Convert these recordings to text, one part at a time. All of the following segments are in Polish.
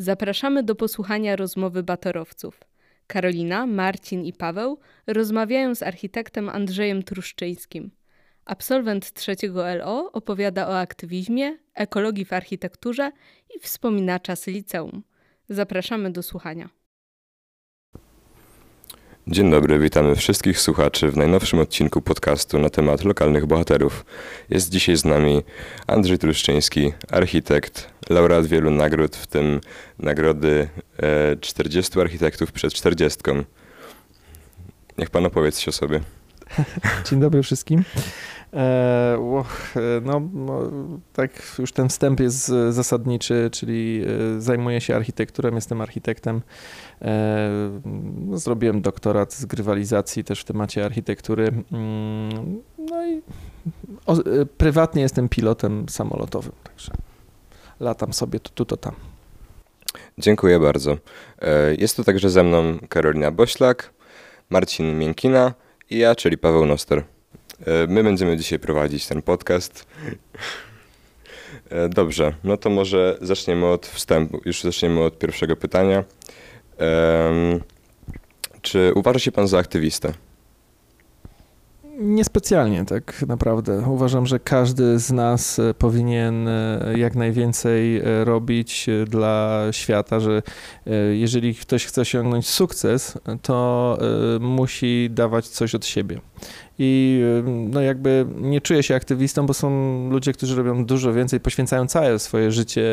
Zapraszamy do posłuchania rozmowy batorowców. Karolina, Marcin i Paweł rozmawiają z architektem Andrzejem Truszczyńskim. Absolwent trzeciego LO opowiada o aktywizmie, ekologii w architekturze i wspomina czasy liceum. Zapraszamy do słuchania. Dzień dobry, witamy wszystkich słuchaczy w najnowszym odcinku podcastu na temat lokalnych bohaterów. Jest dzisiaj z nami Andrzej Truszczyński, architekt, laureat wielu nagród, w tym nagrody 40 e, architektów przed 40. Niech pan opowie coś o sobie. Dzień dobry wszystkim. E, no, tak już ten wstęp jest zasadniczy, czyli e, zajmuję się architekturą, jestem architektem. E, no, zrobiłem doktorat z grywalizacji też w temacie architektury. Mm, no i prywatnie jestem pilotem samolotowym, także latam sobie to tu, to tam. Dziękuję bardzo. Jest tu także ze mną Karolina Boślak, Marcin Miękina i ja, czyli Paweł Noster. E, my będziemy dzisiaj prowadzić ten podcast. E, dobrze, no to może zaczniemy od wstępu, już zaczniemy od pierwszego pytania. Czy uważa się pan za aktywistę? Niespecjalnie, tak naprawdę. Uważam, że każdy z nas e, powinien jak najwięcej robić dla świata, że jeżeli ktoś chce osiągnąć sukces, to musi dawać coś od siebie i no jakby nie czuję się aktywistą, bo są ludzie, którzy robią dużo więcej, poświęcają całe swoje życie,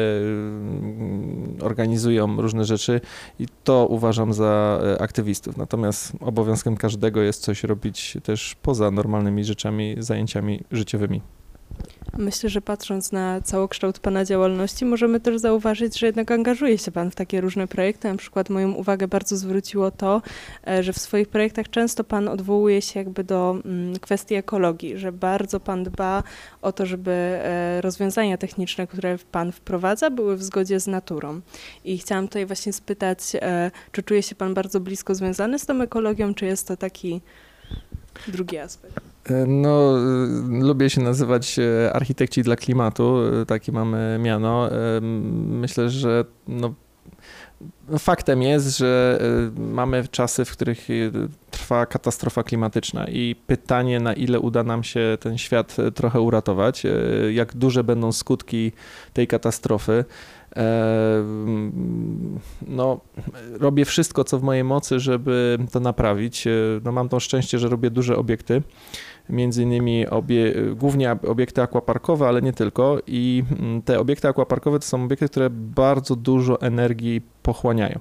organizują różne rzeczy i to uważam za e, aktywistów. Natomiast obowiązkiem każdego jest coś robić też poza normalnymi rzeczami, zajęciami życiowymi. Myślę, że patrząc na całokształt Pana działalności, możemy też zauważyć, że jednak angażuje się Pan w takie różne projekty. Na przykład moją uwagę bardzo zwróciło to, e, że w swoich projektach często Pan odwołuje się jakby do mm, kwestii ekologii, że bardzo Pan dba o to, żeby e, rozwiązania techniczne, które Pan wprowadza, były w zgodzie z naturą. I chciałam tutaj właśnie spytać, e, czy czuje się Pan bardzo blisko związany z tą ekologią, czy jest to taki drugi aspekt? No, lubię się nazywać e, architekci dla klimatu, e, takie mamy miano. E, myślę, że no, faktem jest, że mamy czasy, w których trwa katastrofa klimatyczna i pytanie, na ile uda nam się ten świat trochę uratować, jak duże będą skutki tej katastrofy. No, robię wszystko, co w mojej mocy, żeby to naprawić. No, mam to szczęście, że robię duże obiekty między innymi obie, głównie obiekty akwaparkowe, ale nie tylko. I mm, te obiekty akwaparkowe to są obiekty, które bardzo dużo energii pochłaniają.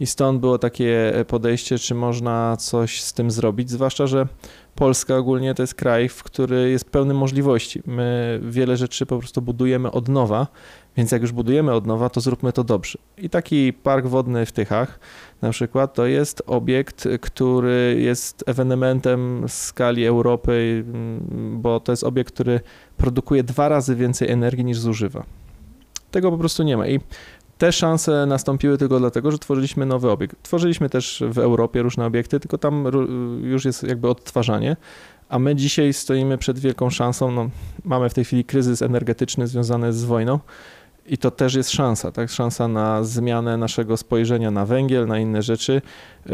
I stąd było takie podejście, czy można coś z tym zrobić, zwłaszcza, że Polska ogólnie to jest kraj, w który jest pełny możliwości. My wiele rzeczy po prostu budujemy od nowa, więc jak już budujemy od nowa, to zróbmy to dobrze. I taki park wodny w Tychach na przykład to jest obiekt, który jest ewenementem skali Europy, bo to jest obiekt, który produkuje dwa razy więcej energii niż zużywa. Tego po prostu nie ma. I te szanse nastąpiły tylko dlatego, że tworzyliśmy nowy obiekt. Tworzyliśmy też w Europie różne obiekty, tylko tam już jest jakby odtwarzanie, a my dzisiaj stoimy przed wielką szansą. No, mamy w tej chwili kryzys energetyczny związany z wojną i to też jest szansa, tak? Szansa na zmianę naszego spojrzenia na węgiel, na inne rzeczy. Yy,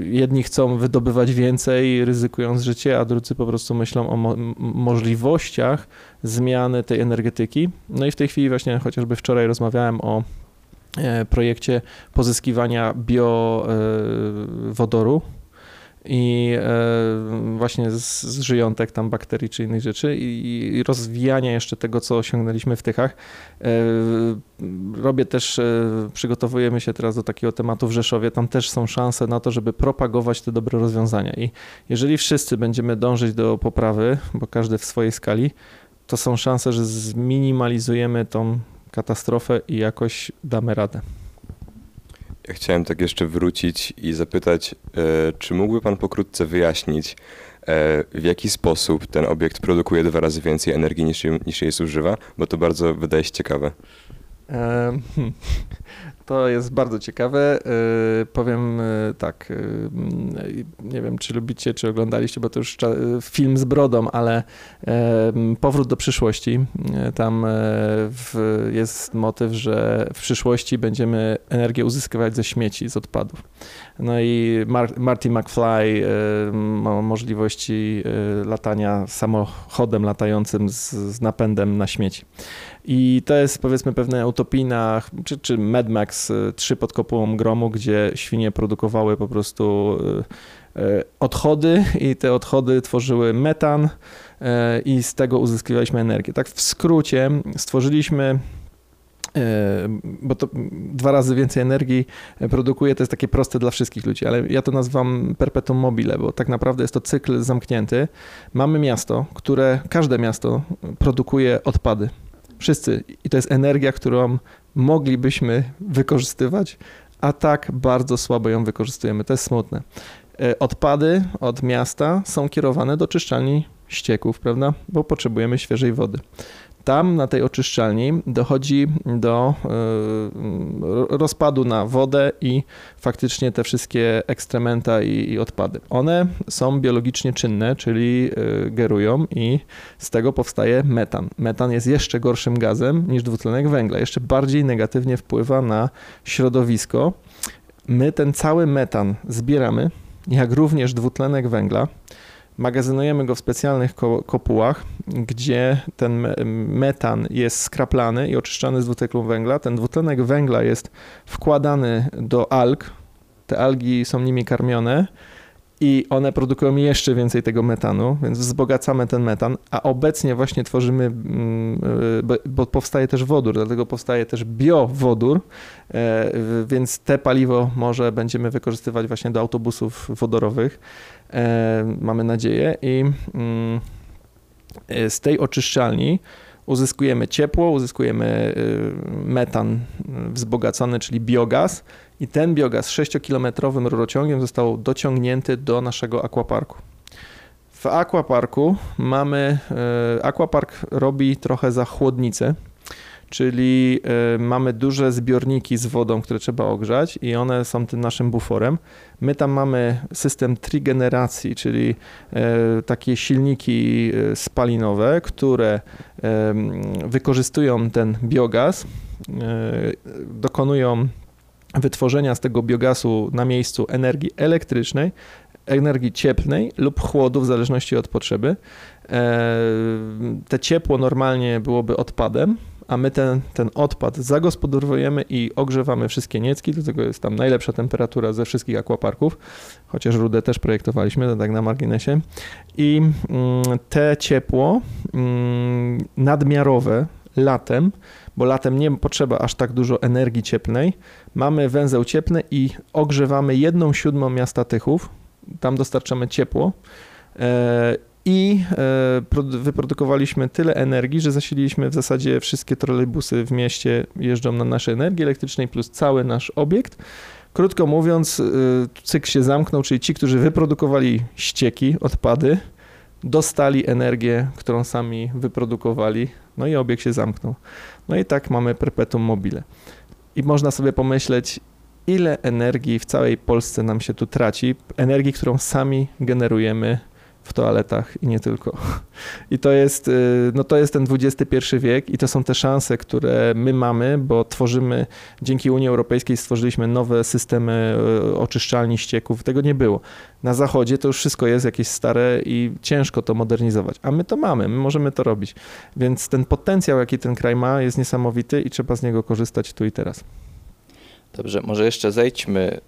jedni chcą wydobywać więcej, ryzykując życie, a drudzy po prostu myślą o mo możliwościach zmiany tej energetyki. No i w tej chwili właśnie chociażby wczoraj rozmawiałem o e, projekcie pozyskiwania biowodoru i e, właśnie z, żyjątek tam bakterii czy innych rzeczy i, i rozwijania jeszcze tego, co osiągnęliśmy w Tychach. E, robię też, e, przygotowujemy się teraz do takiego tematu w Rzeszowie, tam też są szanse na to, żeby propagować te dobre rozwiązania i jeżeli wszyscy będziemy dążyć do poprawy, bo każdy w swojej skali, to są szanse, że zminimalizujemy tą katastrofę i jakoś damy radę. Chciałem tak jeszcze wrócić i zapytać, e, czy mógłby Pan pokrótce wyjaśnić, e, w jaki sposób ten obiekt produkuje dwa razy więcej energii niż, niż jej zużywa, bo to bardzo wydaje się ciekawe. To jest bardzo ciekawe. Yy, powiem yy, tak, yy, nie wiem, czy lubicie, czy oglądaliście, bo to już film z brodą, ale Powrót do przyszłości. Tam w, jest motyw, że w przyszłości będziemy energię uzyskiwać ze śmieci, z odpadów. No i Mar Marty McFly ma możliwości latania samochodem latającym z napędem na śmieci. I to jest powiedzmy pewna utopijna, czy, czy Mad Max 3 y, pod kopułą gromu, gdzie świnie produkowały po prostu y, y, odchody i te odchody tworzyły metan i z tego uzyskiwaliśmy energię. Tak w skrócie stworzyliśmy bo to dwa razy więcej energii produkuje, to jest takie proste dla wszystkich ludzi, ale ja to nazywam perpetuum mobile, bo tak naprawdę jest to cykl zamknięty. Mamy miasto, które, każde miasto produkuje odpady. Wszyscy. I to jest energia, którą moglibyśmy wykorzystywać, a tak bardzo słabo ją wykorzystujemy. To jest smutne. E, odpady od miasta są kierowane do czyszczalni ścieków, prawda? Bo potrzebujemy świeżej wody. Tam na tej oczyszczalni dochodzi do e, rozpadu na wodę i faktycznie te wszystkie ekstrementa i, i odpady. One są biologicznie czynne, czyli e, gerują i z tego powstaje metan. Metan jest jeszcze gorszym gazem niż dwutlenek węgla, jeszcze bardziej negatywnie wpływa na środowisko. My ten cały metan zbieramy, jak również dwutlenek węgla magazynujemy go w specjalnych kopułach, gdzie ten metan jest skraplany i oczyszczany z dwutlenku węgla. Ten dwutlenek węgla jest wkładany do alg. Te algi są nimi karmione i one produkują jeszcze więcej tego metanu, więc wzbogacamy ten metan, a obecnie właśnie tworzymy, mm, bo powstaje też wodór, dlatego powstaje też biowodór, e, więc te paliwo może będziemy wykorzystywać właśnie do autobusów wodorowych. E, mamy nadzieję. I mm, e, z tej oczyszczalni uzyskujemy ciepło, uzyskujemy e, metan wzbogacony, czyli biogaz i ten biogaz 6-kilometrowym rurociągiem został dociągnięty do naszego aquaparku. W aquaparku mamy, aquapark robi trochę za chłodnicę, czyli e, mamy duże zbiorniki z wodą, które trzeba ogrzać i one są tym naszym buforem. My tam mamy system trigeneracji, czyli e, takie silniki e, spalinowe, które wykorzystują ten biogaz, dokonują wytworzenia z tego biogazu na miejscu energii elektrycznej, energii cieplnej lub chłodu w zależności od potrzeby. Te ciepło normalnie byłoby odpadem, a my ten, ten odpad zagospodarowujemy i ogrzewamy wszystkie niecki, do tego jest tam najlepsza temperatura ze wszystkich aquaparków, chociaż rudę też projektowaliśmy, to tak na marginesie. I mm, te ciepło mm, nadmiarowe latem, bo latem nie potrzeba aż tak dużo energii cieplnej, mamy węzeł cieplny i ogrzewamy jedną siódmą miasta Tychów, tam dostarczamy ciepło e, i e, wyprodukowaliśmy tyle energii, że zasililiśmy w zasadzie wszystkie trolejbusy w mieście jeżdżą na naszej energii elektrycznej plus cały nasz obiekt. Krótko mówiąc, e, cykl się zamknął, czyli ci, którzy wyprodukowali ścieki, odpady, dostali energię, którą sami wyprodukowali, no i obiekt się zamknął. No i tak mamy perpetuum mobile. I można sobie pomyśleć, ile energii w całej Polsce nam się tu traci, energii, którą sami generujemy w toaletach i nie tylko. I to jest, y, no to jest ten XXI wiek i to są te szanse, które my mamy, bo tworzymy, dzięki Unii Europejskiej stworzyliśmy nowe systemy y, oczyszczalni ścieków. Tego nie było. Na zachodzie to już wszystko jest jakieś stare i ciężko to modernizować, a my to mamy, my możemy to robić. Więc ten potencjał, jaki ten kraj ma, jest niesamowity i trzeba z niego korzystać tu i teraz. Dobrze, może jeszcze zejdźmy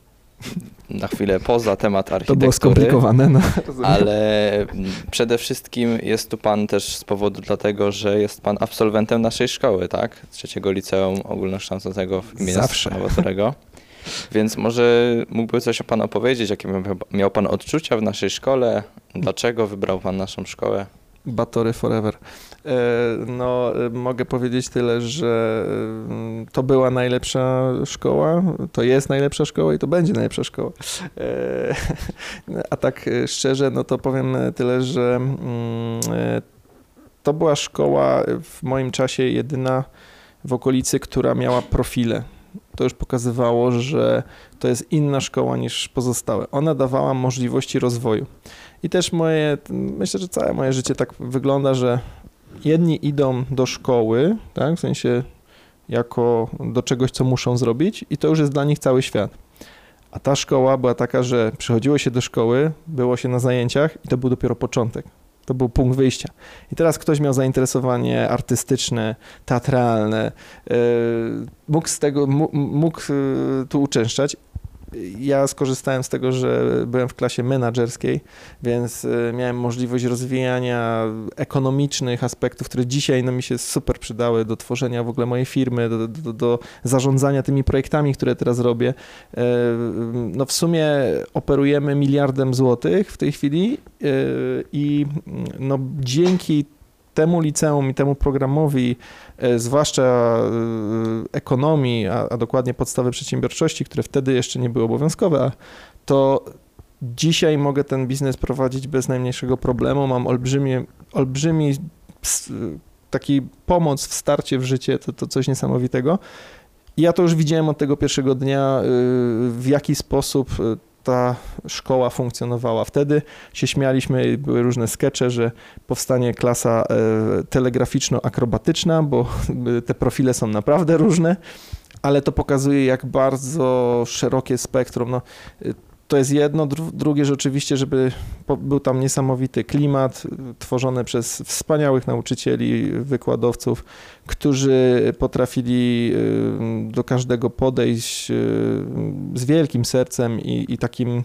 na chwilę poza temat architektury. To było skomplikowane, no. Ale przede wszystkim jest tu pan też z powodu dlatego, że jest pan absolwentem naszej szkoły, tak? Trzeciego Liceum Ogólnokształcącego w imienia Nowotorego. Więc może mógłby coś o pan opowiedzieć, jakie miał pan odczucia w naszej szkole? Dlaczego wybrał pan naszą szkołę? Batory Forever. E, no, e, mogę powiedzieć tyle, że e, to była najlepsza szkoła, to jest najlepsza szkoła i to będzie najlepsza szkoła. A tak szczerze, no to powiem tyle, że mm, to była szkoła w moim czasie jedyna w okolicy, która miała profile to już pokazywało, że to jest inna szkoła niż pozostałe. Ona dawała możliwości rozwoju. I też moje, myślę, że całe moje życie tak wygląda, że jedni idą do szkoły, tak, w sensie jako do czegoś, co muszą zrobić i to już jest dla nich cały świat. A ta szkoła była taka, że przychodziło się do szkoły, było się na zajęciach i to był dopiero początek. To był punkt wyjścia. I teraz ktoś miał zainteresowanie artystyczne, teatralne, yy, mógł z tego, mógł yy, tu uczęszczać ja skorzystałem z tego, że byłem w klasie menedżerskiej, więc y, miałem możliwość rozwijania ekonomicznych aspektów, które dzisiaj no, mi się super przydały do tworzenia w ogóle mojej firmy, do, do, do zarządzania tymi projektami, które teraz robię. Y, no w sumie operujemy miliardem złotych w tej chwili y, i no, dzięki temu liceum i temu programowi, e, zwłaszcza e, ekonomii, a, a dokładnie podstawy przedsiębiorczości, które wtedy jeszcze nie były obowiązkowe, to dzisiaj mogę ten biznes prowadzić bez najmniejszego problemu. Mam olbrzymi, olbrzymi taki pomoc w starcie w życie, to, to coś niesamowitego. Ja to już widziałem od tego pierwszego dnia, y, w jaki sposób ta szkoła funkcjonowała. Wtedy się śmialiśmy, były różne skecze, że powstanie klasa e, telegraficzno-akrobatyczna, bo te profile są naprawdę różne, ale to pokazuje, jak bardzo szerokie spektrum. No, to jest jedno. Drugie, że oczywiście, żeby był tam niesamowity klimat, tworzony przez wspaniałych nauczycieli, wykładowców, którzy potrafili y, do każdego podejść y, z wielkim sercem i, i takim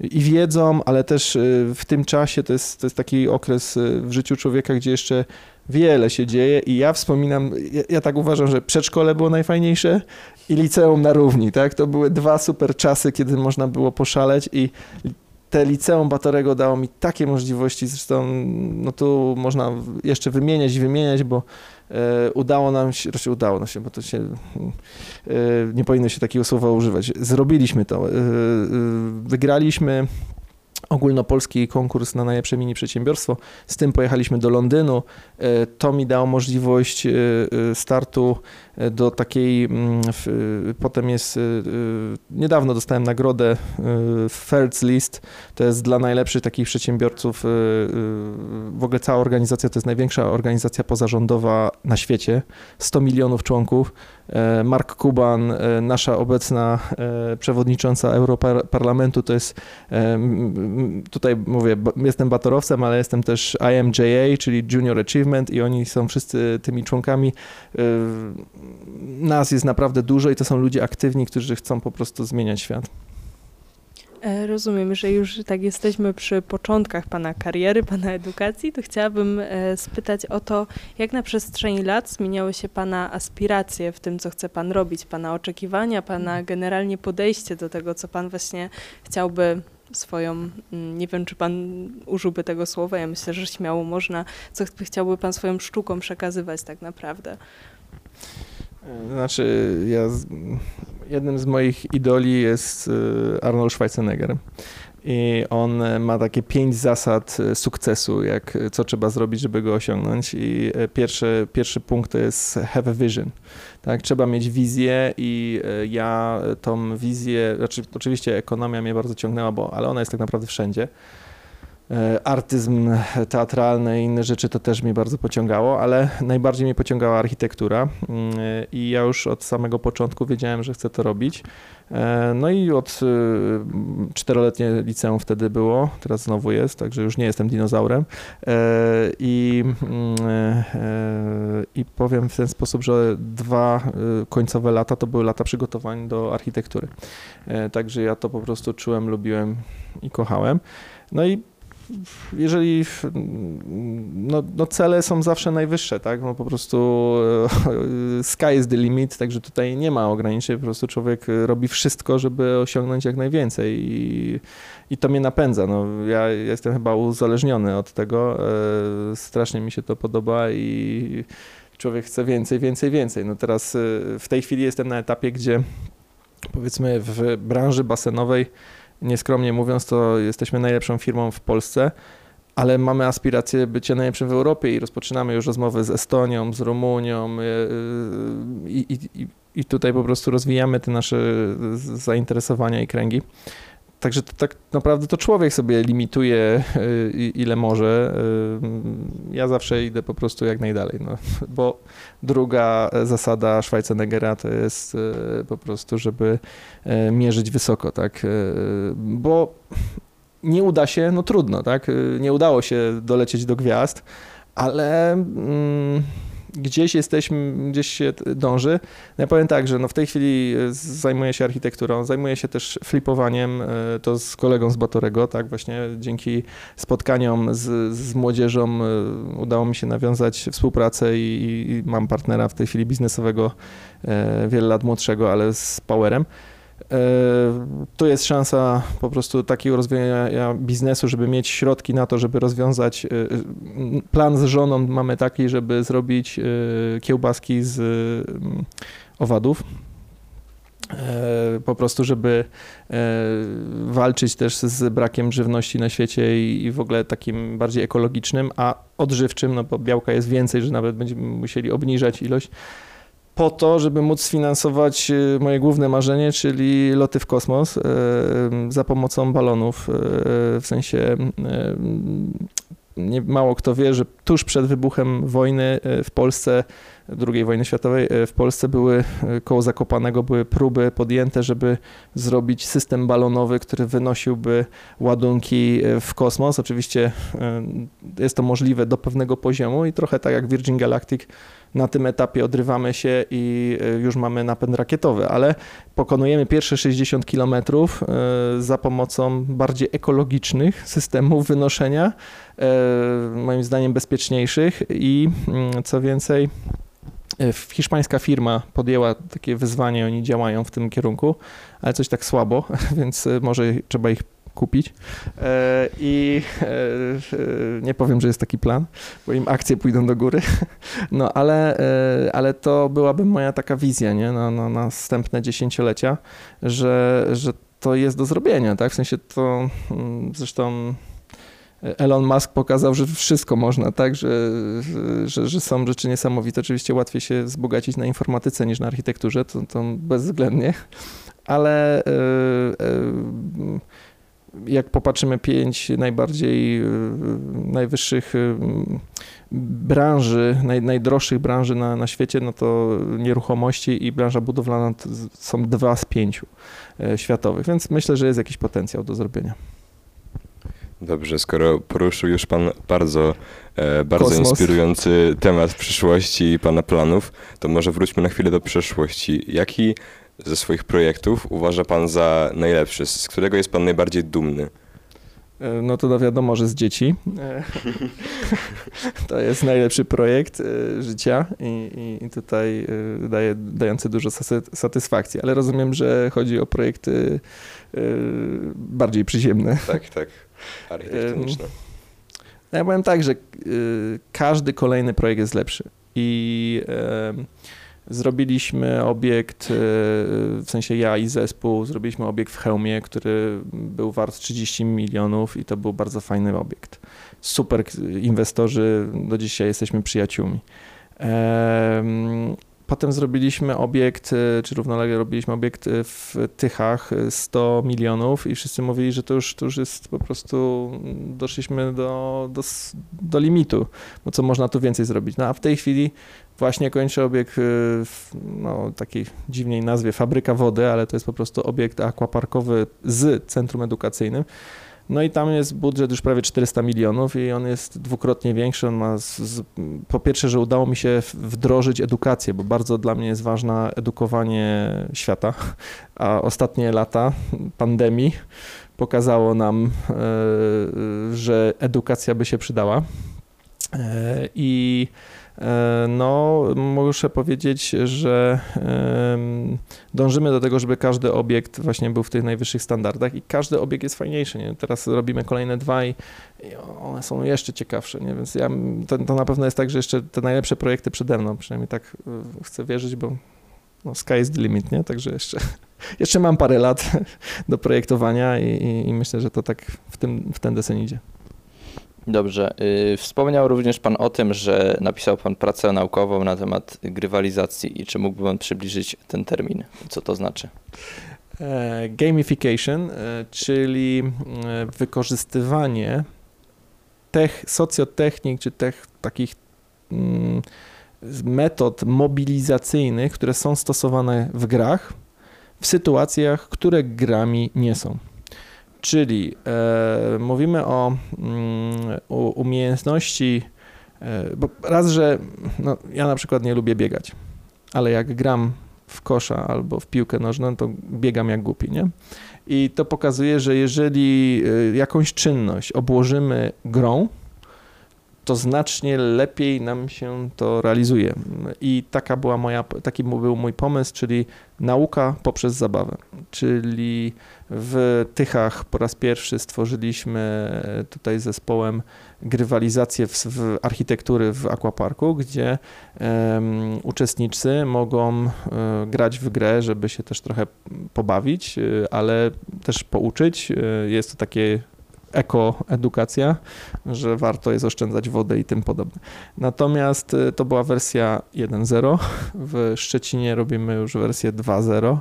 i wiedzą, ale też y, w tym czasie to jest, to jest taki okres w życiu człowieka, gdzie jeszcze wiele się dzieje i ja wspominam, ja, ja, tak uważam, że przedszkole było najfajniejsze i liceum na równi, tak? To były dwa super czasy, kiedy można było poszaleć i te liceum Batorego dało mi takie możliwości, zresztą no tu można jeszcze wymieniać i wymieniać, bo e, udało nam się, raczej udało nam się, bo to się, e, nie powinno się takiego słowa używać. Zrobiliśmy to. E wygraliśmy ogólnopolski konkurs na najlepsze mini przedsiębiorstwo. Z tym pojechaliśmy do Londynu. E, to mi dało możliwość e, e, startu do takiej, mm, potem jest, niedawno dostałem nagrodę Feltz List, to jest dla najlepszych takich przedsiębiorców, w ogóle cała organizacja to jest największa organizacja pozarządowa na świecie, 100 milionów członków, Mark Kuban, nasza obecna przewodnicząca Europarlamentu, to jest, tutaj mówię, jestem batorowcem, ale jestem też IMJA, czyli Junior Achievement i oni są wszyscy tymi członkami. Nas jest naprawdę dużo i to są ludzie aktywni, którzy chcą po prostu zmieniać świat. E, rozumiem, że już tak jesteśmy przy początkach Pana kariery, Pana edukacji, to chciałabym e, spytać o to, jak na przestrzeni lat zmieniały się Pana aspiracje w tym, co chce Pan robić, Pana oczekiwania, Pana generalnie podejście do tego, co Pan właśnie chciałby swoją, mm, nie wiem, czy Pan użyłby tego słowa, ja myślę, że śmiało można, co chciałby Pan swoją sztuką przekazywać tak naprawdę. Znaczy, ja, jednym z moich idoli jest y, Arnold Schwarzenegger. I on ma takie pięć zasad y, sukcesu, jak co trzeba zrobić, żeby go osiągnąć. I y, pierwszy, pierwszy punkt to jest have a vision. Tak, trzeba mieć wizję i ja tą wizję, znaczy oczywiście ekonomia mnie bardzo ciągnęła, bo, ale ona jest tak naprawdę wszędzie. E, artyzm teatralny i inne rzeczy to też mnie bardzo pociągało, ale najbardziej mnie pociągała architektura mm, i ja już od samego początku wiedziałem, że chcę to robić. E, no i od e, czteroletnie liceum wtedy było, teraz znowu jest, także już nie jestem dinozaurem. I, mm, I powiem w ten sposób, że dwa końcowe lata to były lata przygotowań do architektury. Także ja to po prostu czułem, lubiłem i kochałem. No i jeżeli no, no, cele są zawsze najwyższe, tak? No po prostu e, sky is the limit, także tutaj nie ma ograniczeń, po prostu człowiek robi wszystko, żeby osiągnąć jak najwięcej i, i to mnie napędza. No, ja jestem chyba uzależniony od tego, e, strasznie mi się to podoba i człowiek chce więcej, więcej, więcej. No teraz e, w tej chwili jestem na etapie, gdzie powiedzmy w branży basenowej nieskromnie mówiąc, to jesteśmy najlepszą firmą w Polsce, ale mamy aspirację bycia najlepszym w Europie i rozpoczynamy już rozmowy z Estonią, z Rumunią i, i, i tutaj po prostu rozwijamy te nasze zainteresowania i kręgi. Także to, tak naprawdę to człowiek sobie limituje, ile może. Ja zawsze idę po prostu jak najdalej, no, bo druga zasada Schwarzeneggera to jest po prostu, żeby mierzyć wysoko, tak, bo nie uda się, no trudno, tak? Nie udało się dolecieć do gwiazd, ale mm, gdzieś jesteśmy, gdzieś się dąży. No ja powiem tak, że no w tej chwili zajmuję się architekturą, zajmuję się też flipowaniem, e, to z kolegą z Batorego, tak? Właśnie dzięki spotkaniom z, z młodzieżą e, udało mi się nawiązać współpracę i, i mam partnera w tej chwili biznesowego, e, wiele lat młodszego, ale z powerem. E, tu jest szansa po prostu takiego rozwijania biznesu, żeby mieć środki na to, żeby rozwiązać. E, plan z żoną mamy taki, żeby zrobić e, kiełbaski z mm, owadów. Po prostu, żeby walczyć też z brakiem żywności na świecie i w ogóle takim bardziej ekologicznym, a odżywczym, no bo białka jest więcej, że nawet będziemy musieli obniżać ilość po to, żeby móc sfinansować y, moje główne marzenie, czyli loty w kosmos y, za pomocą balonów. Y, w sensie nie, mało kto wie, że tuż przed wybuchem wojny w Polsce, II wojny światowej, w Polsce były koło Zakopanego były próby podjęte, żeby zrobić system balonowy, który wynosiłby ładunki w kosmos. Oczywiście jest to możliwe do pewnego poziomu i trochę tak jak Virgin Galactic na tym etapie odrywamy się i e, już mamy napęd rakietowy, ale pokonujemy pierwsze 60 km e, za pomocą bardziej ekologicznych systemów wynoszenia, e, moim zdaniem bezpieczniejszych i mm, co więcej, Hiszpańska firma podjęła takie wyzwanie, oni działają w tym kierunku, ale coś tak słabo, więc może trzeba ich kupić. E, I e, nie powiem, że jest taki plan, bo im akcje pójdą do góry. No ale, e, ale to byłaby moja taka wizja nie? Na, na następne dziesięciolecia, że, że to jest do zrobienia, tak? W sensie to mm, zresztą Elon Musk pokazał, że wszystko można, tak, że, że, że, są rzeczy niesamowite. Oczywiście łatwiej się wzbogacić na informatyce niż na architekturze, to, to bezwzględnie, ale jak popatrzymy pięć najbardziej y, najwyższych y, branży, naj, najdroższych branży na, na świecie, no to nieruchomości i branża budowlana są dwa z pięciu e, światowych, więc myślę, że jest jakiś potencjał do zrobienia. Dobrze, skoro poruszył już Pan bardzo, e, bardzo inspirujący temat przyszłości i Pana planów, to może wróćmy na chwilę do przeszłości. Jaki ze swoich projektów uważa Pan za najlepszy? Z którego jest Pan najbardziej dumny? E, no to no wiadomo, że z dzieci. E, to jest najlepszy projekt e, życia i, i tutaj daje, dający dużo satysfakcji, ale rozumiem, że chodzi o projekty bardziej przyziemne. Tak, tak, architektoniczne. Ja powiem tak, że każdy kolejny projekt jest lepszy i Zrobiliśmy obiekt, e, w sensie ja i zespół, zrobiliśmy obiekt w Chełmie, który był wart 30 milionów i to był bardzo fajny obiekt. Super inwestorzy, do dzisiaj jesteśmy przyjaciółmi. Potem zrobiliśmy obiekt, e, czy równolegle robiliśmy obiekt e, w Tychach 100 milionów i wszyscy mówili, że to już, to już jest po prostu, doszliśmy do, do, do limitu, bo co można tu więcej zrobić. No a w tej chwili Właśnie kończę obiekt w no, takiej dziwnej nazwie Fabryka Wody, ale to jest po prostu obiekt aquaparkowy z centrum edukacyjnym. No i tam jest budżet już prawie 400 milionów i on jest dwukrotnie większy. On ma z, z, po pierwsze, że udało mi się wdrożyć edukację, bo bardzo dla mnie jest ważne edukowanie świata, a ostatnie lata pandemii pokazało nam, e, że edukacja by się przydała. E, I no, muszę powiedzieć, że dążymy do tego, żeby każdy obiekt właśnie był w tych najwyższych standardach i każdy obiekt jest fajniejszy. Nie? Teraz robimy kolejne dwa i, one są jeszcze ciekawsze, nie? więc ja, to, to, na pewno jest tak, że jeszcze te najlepsze projekty przede mną, przynajmniej tak e, chcę wierzyć, bo no, sky is the limit, nie? Także jeszcze, jeszcze mam parę lat do projektowania i, i, i myślę, że to tak w, tym, w ten desen idzie. Dobrze. Y, wspomniał również Pan o tym, że napisał Pan pracę naukową na temat grywalizacji i czy mógłby Pan przybliżyć ten termin? Co to znaczy? E, gamification, e, czyli e, wykorzystywanie tech, socjotechnik czy tech, takich mm, metod mobilizacyjnych, które są stosowane w grach, w sytuacjach, które grami nie są. Czyli e, mówimy o, mm, umiejętności, e, bo raz, że no, ja na przykład nie lubię biegać, ale jak gram w kosza albo w piłkę nożną, to biegam jak głupi, nie? I to pokazuje, że jeżeli e, jakąś czynność obłożymy grą, to znacznie lepiej nam się to realizuje. I taka była moja, taki był mój pomysł, czyli nauka poprzez zabawę. Czyli w Tychach po raz pierwszy stworzyliśmy tutaj zespołem grywalizację w, w architektury w aquaparku, gdzie um, uczestnicy mogą um, grać w grę, żeby się też trochę pobawić, e, ale też pouczyć. E, jest to takie ekoedukacja, że warto jest oszczędzać wodę i tym podobne. Natomiast y, to była wersja 1.0. W Szczecinie robimy już wersję 2.0,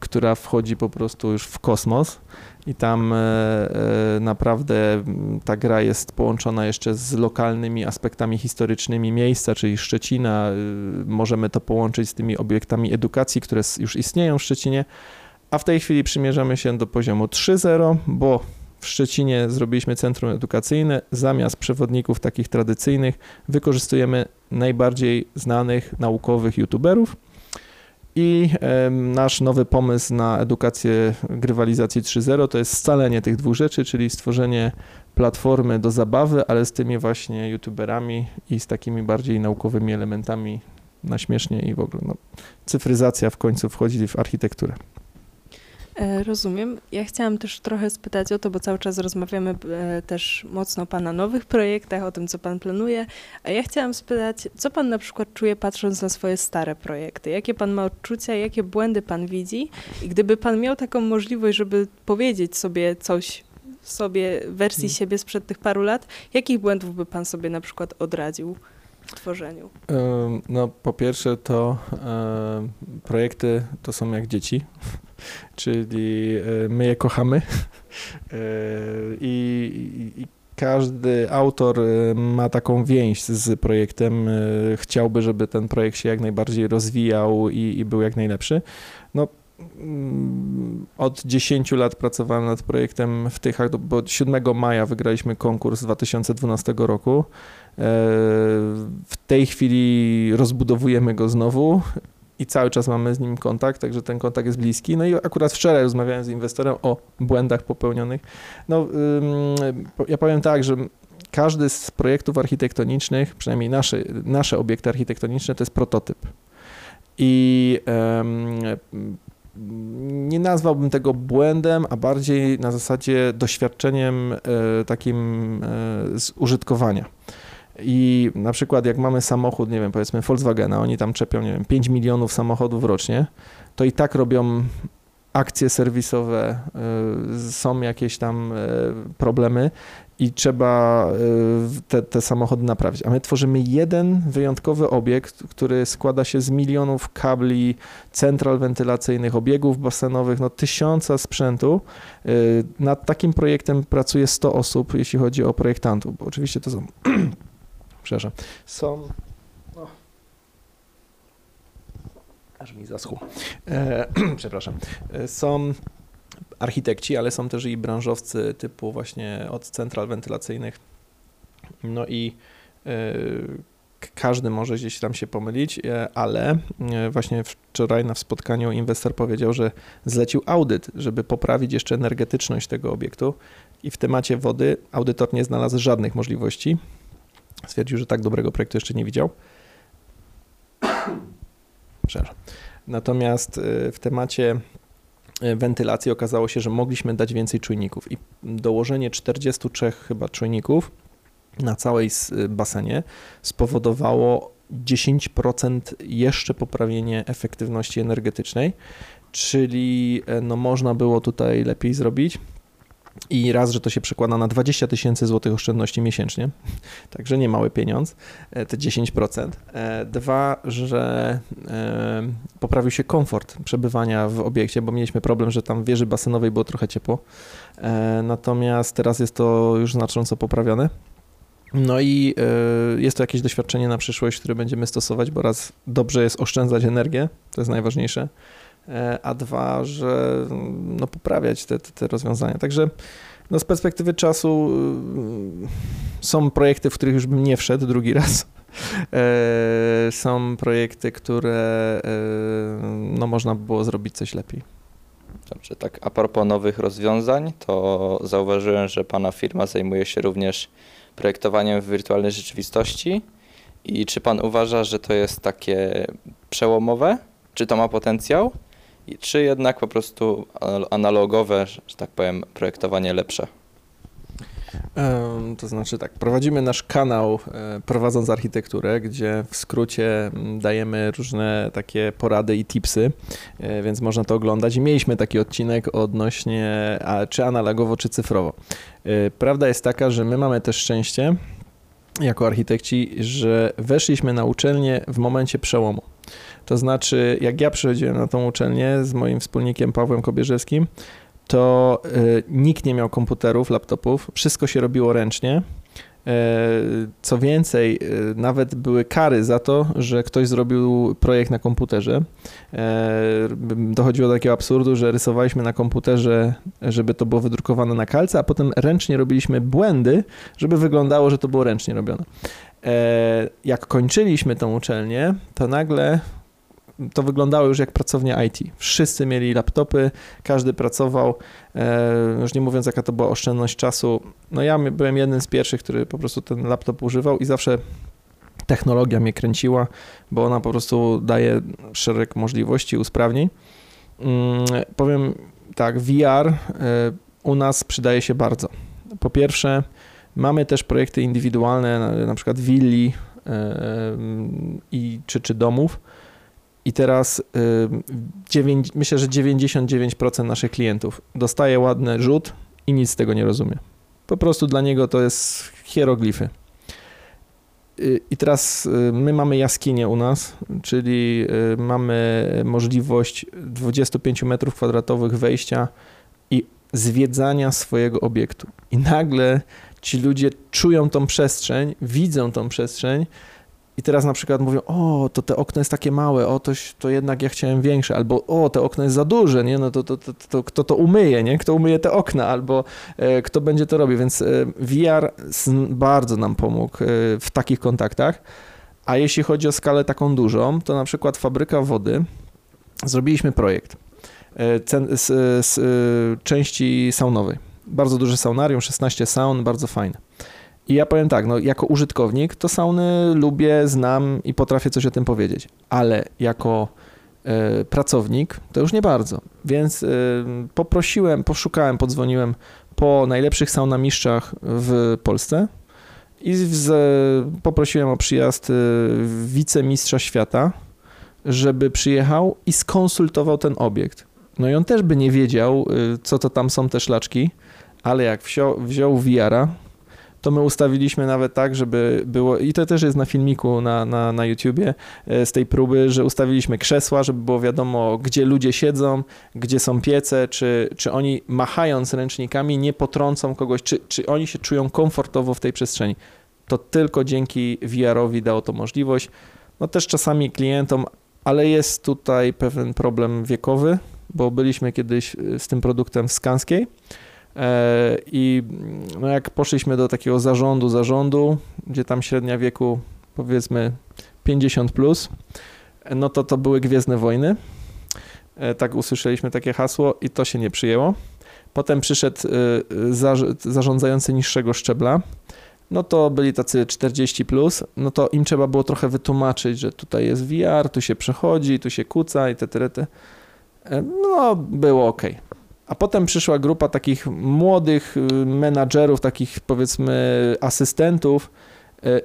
która wchodzi po prostu już w kosmos i tam e, e, naprawdę ta gra jest połączona jeszcze z lokalnymi aspektami historycznymi miejsca, czyli Szczecina. Y, możemy to połączyć z tymi obiektami edukacji, które już istnieją w Szczecinie. A w tej chwili przymierzamy się do poziomu 3.0, bo w Szczecinie zrobiliśmy centrum edukacyjne. Zamiast przewodników takich tradycyjnych wykorzystujemy najbardziej znanych naukowych youtuberów. I nasz nowy pomysł na edukację grywalizacji 3.0 to jest scalenie tych dwóch rzeczy, czyli stworzenie platformy do zabawy, ale z tymi właśnie youtuberami i z takimi bardziej naukowymi elementami na śmiesznie i w ogóle no, cyfryzacja w końcu wchodzi w architekturę. E, rozumiem. Ja chciałam też trochę spytać o to, bo cały czas rozmawiamy e, też mocno o Pana nowych projektach, o tym, co Pan planuje, a ja chciałam spytać, co Pan na przykład czuje patrząc na swoje stare projekty? Jakie Pan ma odczucia, jakie błędy Pan widzi? I gdyby Pan miał taką możliwość, żeby powiedzieć sobie coś sobie, wersji hmm. siebie sprzed tych paru lat, jakich błędów by Pan sobie na przykład odradził? W tworzeniu? No, po pierwsze, to projekty to są jak dzieci, czyli my je kochamy i, i każdy autor ma taką więź z projektem, chciałby, żeby ten projekt się jak najbardziej rozwijał i, i był jak najlepszy. No, mm, od 10 lat pracowałem nad projektem w Tychach, bo 7 maja wygraliśmy konkurs 2012 roku. W tej chwili rozbudowujemy go znowu i cały czas mamy z nim kontakt, także ten kontakt jest bliski. No i akurat wczoraj rozmawiałem z inwestorem o błędach popełnionych. No, ja powiem tak, że każdy z projektów architektonicznych, przynajmniej nasze, nasze obiekty architektoniczne, to jest prototyp. I um, nie nazwałbym tego błędem, a bardziej na zasadzie doświadczeniem e, takim e, z użytkowania. I na przykład jak mamy samochód, nie wiem, powiedzmy Volkswagena, oni tam czepią, nie wiem, 5 milionów samochodów rocznie, to i tak robią akcje serwisowe, y, są jakieś tam y, problemy i trzeba y, te, te, samochody naprawić. A my tworzymy jeden wyjątkowy obiekt, który składa się z milionów kabli, central wentylacyjnych, obiegów basenowych, no tysiąca sprzętu. Nad takim projektem pracuje 100 osób, jeśli chodzi o projektantów, bo oczywiście to są przepraszam, są... O. Aż mi zaschło. E, przepraszam. E, są architekci, ale są też i branżowcy typu właśnie od central wentylacyjnych. No i e, każdy może gdzieś tam się pomylić, e, ale właśnie wczoraj na spotkaniu inwestor powiedział, że zlecił audyt, żeby poprawić jeszcze energetyczność tego obiektu i w temacie wody audytor nie znalazł żadnych możliwości. Stwierdził, że tak dobrego projektu jeszcze nie widział. Przepraszam. Natomiast y, w temacie y, wentylacji okazało się, że mogliśmy dać więcej czujników i dołożenie 43 chyba czujników na całej y, basenie spowodowało 10% jeszcze poprawienie efektywności energetycznej, czyli no można było tutaj lepiej zrobić. I raz, że to się przekłada na 20 tysięcy złotych oszczędności miesięcznie, także nie mały pieniądz, e, te 10%. E, dwa, że e, poprawił się komfort przebywania w obiekcie, bo mieliśmy problem, że tam w wieży basenowej było trochę ciepło. Natomiast teraz jest to już znacząco poprawione. No i jest to jakieś doświadczenie na przyszłość, które będziemy stosować, bo raz dobrze jest oszczędzać energię, to jest najważniejsze, a dwa, że no, poprawiać te, te, te rozwiązania. Także no, z perspektywy czasu y, są projekty, w których już bym nie wszedł drugi raz. E, są projekty, które e, no, można by było zrobić coś lepiej. Dobrze, tak a propos nowych rozwiązań, to zauważyłem, że Pana firma zajmuje się również projektowaniem w wirtualnej rzeczywistości. I czy Pan uważa, że to jest takie przełomowe? Czy to ma potencjał? Czy jednak po prostu analogowe, że tak powiem, projektowanie lepsze? To znaczy tak, prowadzimy nasz kanał e, prowadząc architekturę, gdzie w skrócie dajemy różne takie porady i tipsy, e, więc można to oglądać. I mieliśmy taki odcinek odnośnie czy analogowo, czy cyfrowo. E, prawda jest taka, że my mamy też szczęście jako architekci, że weszliśmy na uczelnię w momencie przełomu. To znaczy, jak ja przychodziłem na tą uczelnię z moim wspólnikiem Pawłem Kobierzewskim, to y, nikt nie miał komputerów, laptopów, wszystko się robiło ręcznie. E, co więcej, y, nawet były kary za to, że ktoś zrobił projekt na komputerze. E, dochodziło do takiego absurdu, że rysowaliśmy na komputerze, żeby to było wydrukowane na kalce, a potem ręcznie robiliśmy błędy, żeby wyglądało, że to było ręcznie robione. E, jak kończyliśmy tą uczelnię, to nagle to wyglądało już jak pracownia IT. Wszyscy mieli laptopy, każdy pracował, e, już nie mówiąc jaka to była oszczędność czasu. No ja byłem jednym z pierwszych, który po prostu ten laptop używał i zawsze technologia mnie kręciła, bo ona po prostu daje szereg możliwości, usprawnień. Mm, powiem tak, VR e, u nas przydaje się bardzo. Po pierwsze, mamy też projekty indywidualne, na, przykład willi e, i, czy, czy domów, i teraz y, myślę, że 99% naszych klientów dostaje ładny rzut i nic z tego nie rozumie. Po prostu dla niego to jest hieroglify. Y, I teraz y, my mamy jaskinię u nas, czyli mamy możliwość 25 metrów kwadratowych wejścia i zwiedzania swojego obiektu. I nagle ci ludzie czują tą przestrzeń, widzą tą przestrzeń i teraz na przykład mówią, o, to te okno jest takie małe, o, to, to jednak ja chciałem większe, albo o, te okno jest za duże, nie, no to, to, to, to kto to umyje, nie, kto umyje te okna, albo e, kto będzie to robił, więc e, VR bardzo nam pomógł e, w takich kontaktach, a jeśli chodzi o skalę taką dużą, to na przykład fabryka wody, zrobiliśmy projekt e, z, z e, części saunowej, bardzo duży saunarium, 16 saun, bardzo fajne. I ja powiem tak, no jako użytkownik to sauny lubię, znam i potrafię coś o tym powiedzieć, ale jako y, pracownik to już nie bardzo. Więc y, poprosiłem, poszukałem, podzwoniłem po najlepszych saunamistrzach w Polsce i z, poprosiłem o przyjazd y, wicemistrza świata, żeby przyjechał i skonsultował ten obiekt. No i on też by nie wiedział, co to tam są te szlaczki, ale jak wziął, wziął to my ustawiliśmy nawet tak, żeby było, i to też jest na filmiku na, na, na YouTubie e, z tej próby, że ustawiliśmy krzesła, żeby było wiadomo, gdzie ludzie siedzą, gdzie są piece, czy, czy oni machając ręcznikami nie potrącą kogoś, czy, czy oni się czują komfortowo w tej przestrzeni. To tylko dzięki VR-owi dało to możliwość. No też czasami klientom, ale jest tutaj pewien problem wiekowy, bo byliśmy kiedyś e, z tym produktem w Skanskiej I no jak poszliśmy do takiego zarządu, zarządu, gdzie tam średnia wieku powiedzmy 50 plus, no to to były Gwiezdne Wojny. E, tak usłyszeliśmy takie hasło i to się nie przyjęło. Potem przyszedł e, zarządzający niższego szczebla. No to byli tacy 40 plus, no to im trzeba było trochę wytłumaczyć, że tutaj jest VR, tu się przechodzi, tu się kuca i te, te, te. No było ok. A potem przyszła grupa takich młodych y, menadżerów, takich powiedzmy asystentów,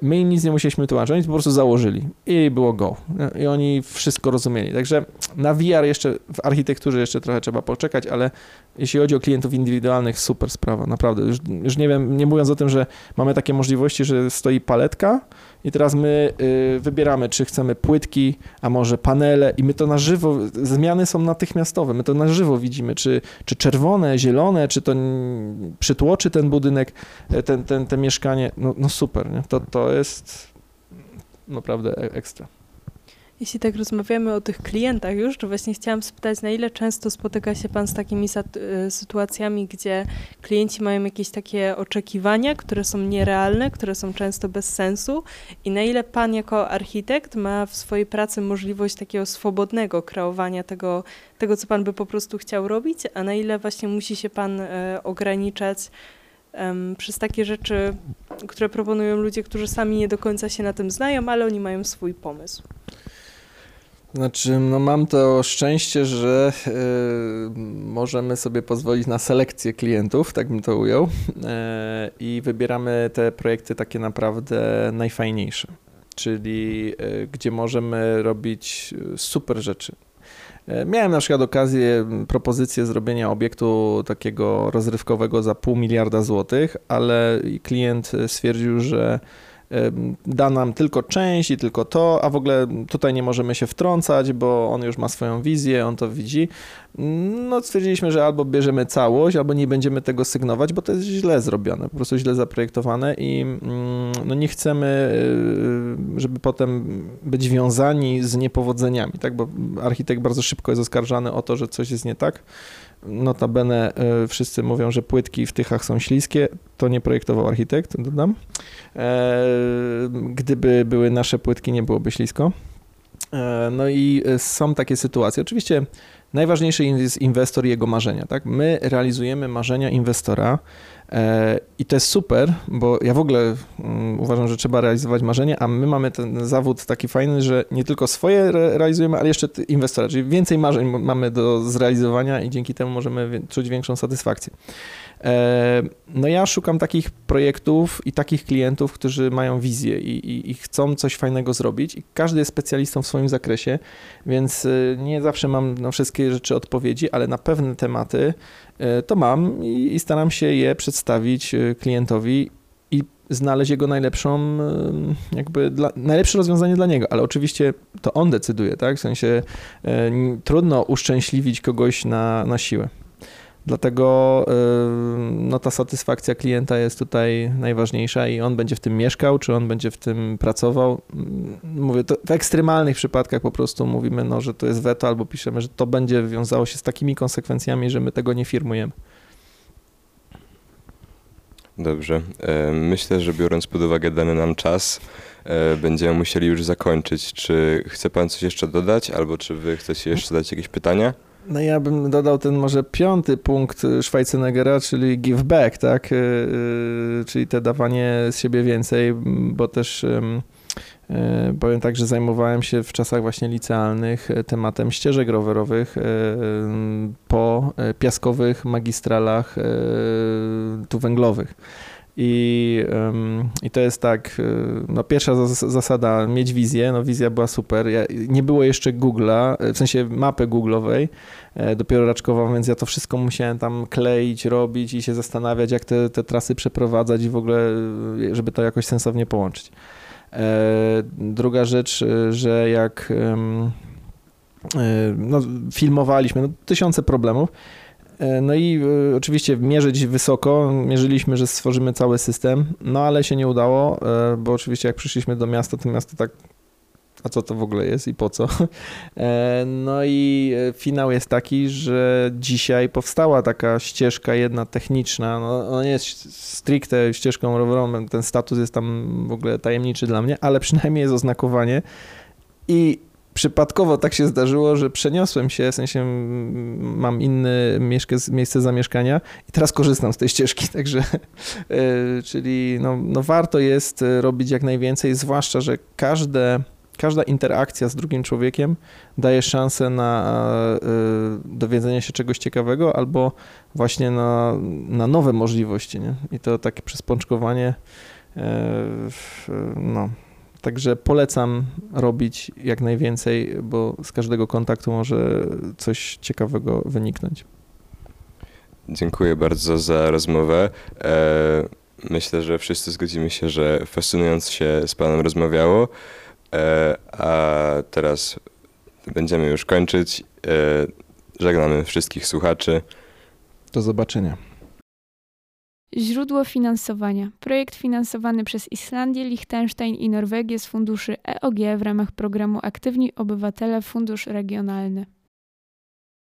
my im nic nie musieliśmy tłumaczyć, oni po prostu założyli i było go. I oni wszystko rozumieli. Także na VR jeszcze, w architekturze jeszcze trochę trzeba poczekać, ale jeśli chodzi o klientów indywidualnych, super sprawa, naprawdę. Już, już nie wiem, nie mówiąc o tym, że mamy takie możliwości, że stoi paletka i teraz my y, wybieramy, czy chcemy płytki, a może panele i my to na żywo, zmiany są natychmiastowe, my to na żywo widzimy, czy, czy czerwone, zielone, czy to przytłoczy ten budynek, e, ten, ten, te mieszkanie, no, no super, nie? To, to jest naprawdę e, ekstra. Jeśli tak rozmawiamy o tych klientach już, to właśnie chciałam spytać, na ile często spotyka się Pan z takimi y, sytuacjami, gdzie klienci mają jakieś takie oczekiwania, które są nierealne, które są często bez sensu i na ile Pan jako architekt ma w swojej pracy możliwość takiego swobodnego kreowania tego, tego co Pan by po prostu chciał robić, a na ile właśnie musi się Pan e, ograniczać przez takie rzeczy, które proponują ludzie, którzy sami nie do końca się na tym znają, ale oni mają swój pomysł. Znaczy, no mam to szczęście, że y, możemy sobie pozwolić na selekcję klientów, tak bym to ujął, y, i wybieramy te projekty takie naprawdę najfajniejsze, czyli y, gdzie możemy robić super rzeczy. Miałem na przykład okazję, propozycję zrobienia obiektu takiego rozrywkowego za pół miliarda złotych, ale klient stwierdził, że da nam tylko część i tylko to, a w ogóle tutaj nie możemy się wtrącać, bo on już ma swoją wizję, on to widzi. No stwierdziliśmy, że albo bierzemy całość, albo nie będziemy tego sygnować, bo to jest źle zrobione, po prostu źle zaprojektowane i mm, no nie chcemy, y, żeby potem być wiązani z niepowodzeniami, tak, bo architekt bardzo szybko jest oskarżany o to, że coś jest nie tak. Notabene y, wszyscy mówią, że płytki w tychach są śliskie. To nie projektował architekt, dodam. E, gdyby były nasze płytki, nie byłoby ślisko. E, no i są takie sytuacje. Oczywiście najważniejszy jest inwestor i jego marzenia. Tak? My realizujemy marzenia inwestora e, i to jest super, bo ja w ogóle mm, uważam, że trzeba realizować marzenia, a my mamy ten zawód taki fajny, że nie tylko swoje realizujemy, ale jeszcze inwestora, czyli więcej marzeń mamy do zrealizowania i dzięki temu możemy czuć większą satysfakcję. E, no ja szukam takich projektów i takich klientów, którzy mają wizję i, i, i, chcą coś fajnego zrobić i każdy jest specjalistą w swoim zakresie, więc e, nie zawsze mam na wszystkie rzeczy odpowiedzi, ale na pewne tematy e, to mam i, i staram się je przedstawić klientowi i znaleźć jego najlepszą, jakby dla, najlepsze rozwiązanie dla niego, ale oczywiście to on decyduje, tak? W sensie trudno uszczęśliwić kogoś na, na siłę. Dlatego no, ta satysfakcja klienta jest tutaj najważniejsza i on będzie w tym mieszkał, czy on będzie w tym pracował. Mm, mówię, to w ekstremalnych przypadkach po prostu mówimy, no, że to jest weto, albo piszemy, że to będzie wiązało się z takimi konsekwencjami, że my tego nie firmujemy. Dobrze. E, myślę, że biorąc pod uwagę dany nam czas, e, będziemy musieli już zakończyć. Czy chce Pan coś jeszcze dodać, albo czy Wy chcecie jeszcze zadać jakieś pytania? No ja bym dodał ten może piąty punkt Schweizenegera, czyli give back, tak? Y, y, czyli te dawanie z siebie więcej, bo też y, powiem tak, że zajmowałem się w czasach właśnie licealnych tematem ścieżek rowerowych po piaskowych magistralach tu węglowych. I, I to jest tak, y, no pierwsza zasada, mieć wizję, no wizja była super, ja, nie było jeszcze Google'a, w sensie mapy Google'owej, e, dopiero raczkową, więc ja to wszystko musiałem tam kleić, robić i się zastanawiać, jak te, te trasy przeprowadzać i w ogóle, y, żeby to jakoś sensownie połączyć. E, druga rzecz, y, że jak no, filmowaliśmy, no, tysiące problemów, no i e, oczywiście mierzyć wysoko, mierzyliśmy, że stworzymy cały system, no ale się nie udało, e, bo oczywiście jak przyszliśmy do miasta, to miasto tak a co to w ogóle jest i po co. No i finał jest taki, że dzisiaj powstała taka ścieżka jedna techniczna, no ona nie jest stricte ścieżką rowerową, ten status jest tam w ogóle tajemniczy dla mnie, ale przynajmniej jest oznakowanie. I przypadkowo tak się zdarzyło, że przeniosłem się, w sensie mam inne miejsce zamieszkania i teraz korzystam z tej ścieżki, także e, czyli no, no warto jest robić jak najwięcej, zwłaszcza, że każde, każda interakcja z drugim człowiekiem daje szansę na e, dowiedzenie się czegoś ciekawego albo właśnie na, na nowe możliwości, nie? I to takie przespączkowanie No, Także polecam robić jak najwięcej, bo z każdego kontaktu może coś ciekawego wyniknąć. Dziękuję bardzo za rozmowę. E, myślę, że wszyscy zgodzimy się, że fascynując się z Panem rozmawiało. E, a teraz będziemy już kończyć. E, żegnamy wszystkich słuchaczy. Do zobaczenia. Źródło finansowania. Projekt finansowany przez Islandię, Liechtenstein i Norwegię z funduszy EOG w ramach programu Aktywni Obywatele Fundusz Regionalny.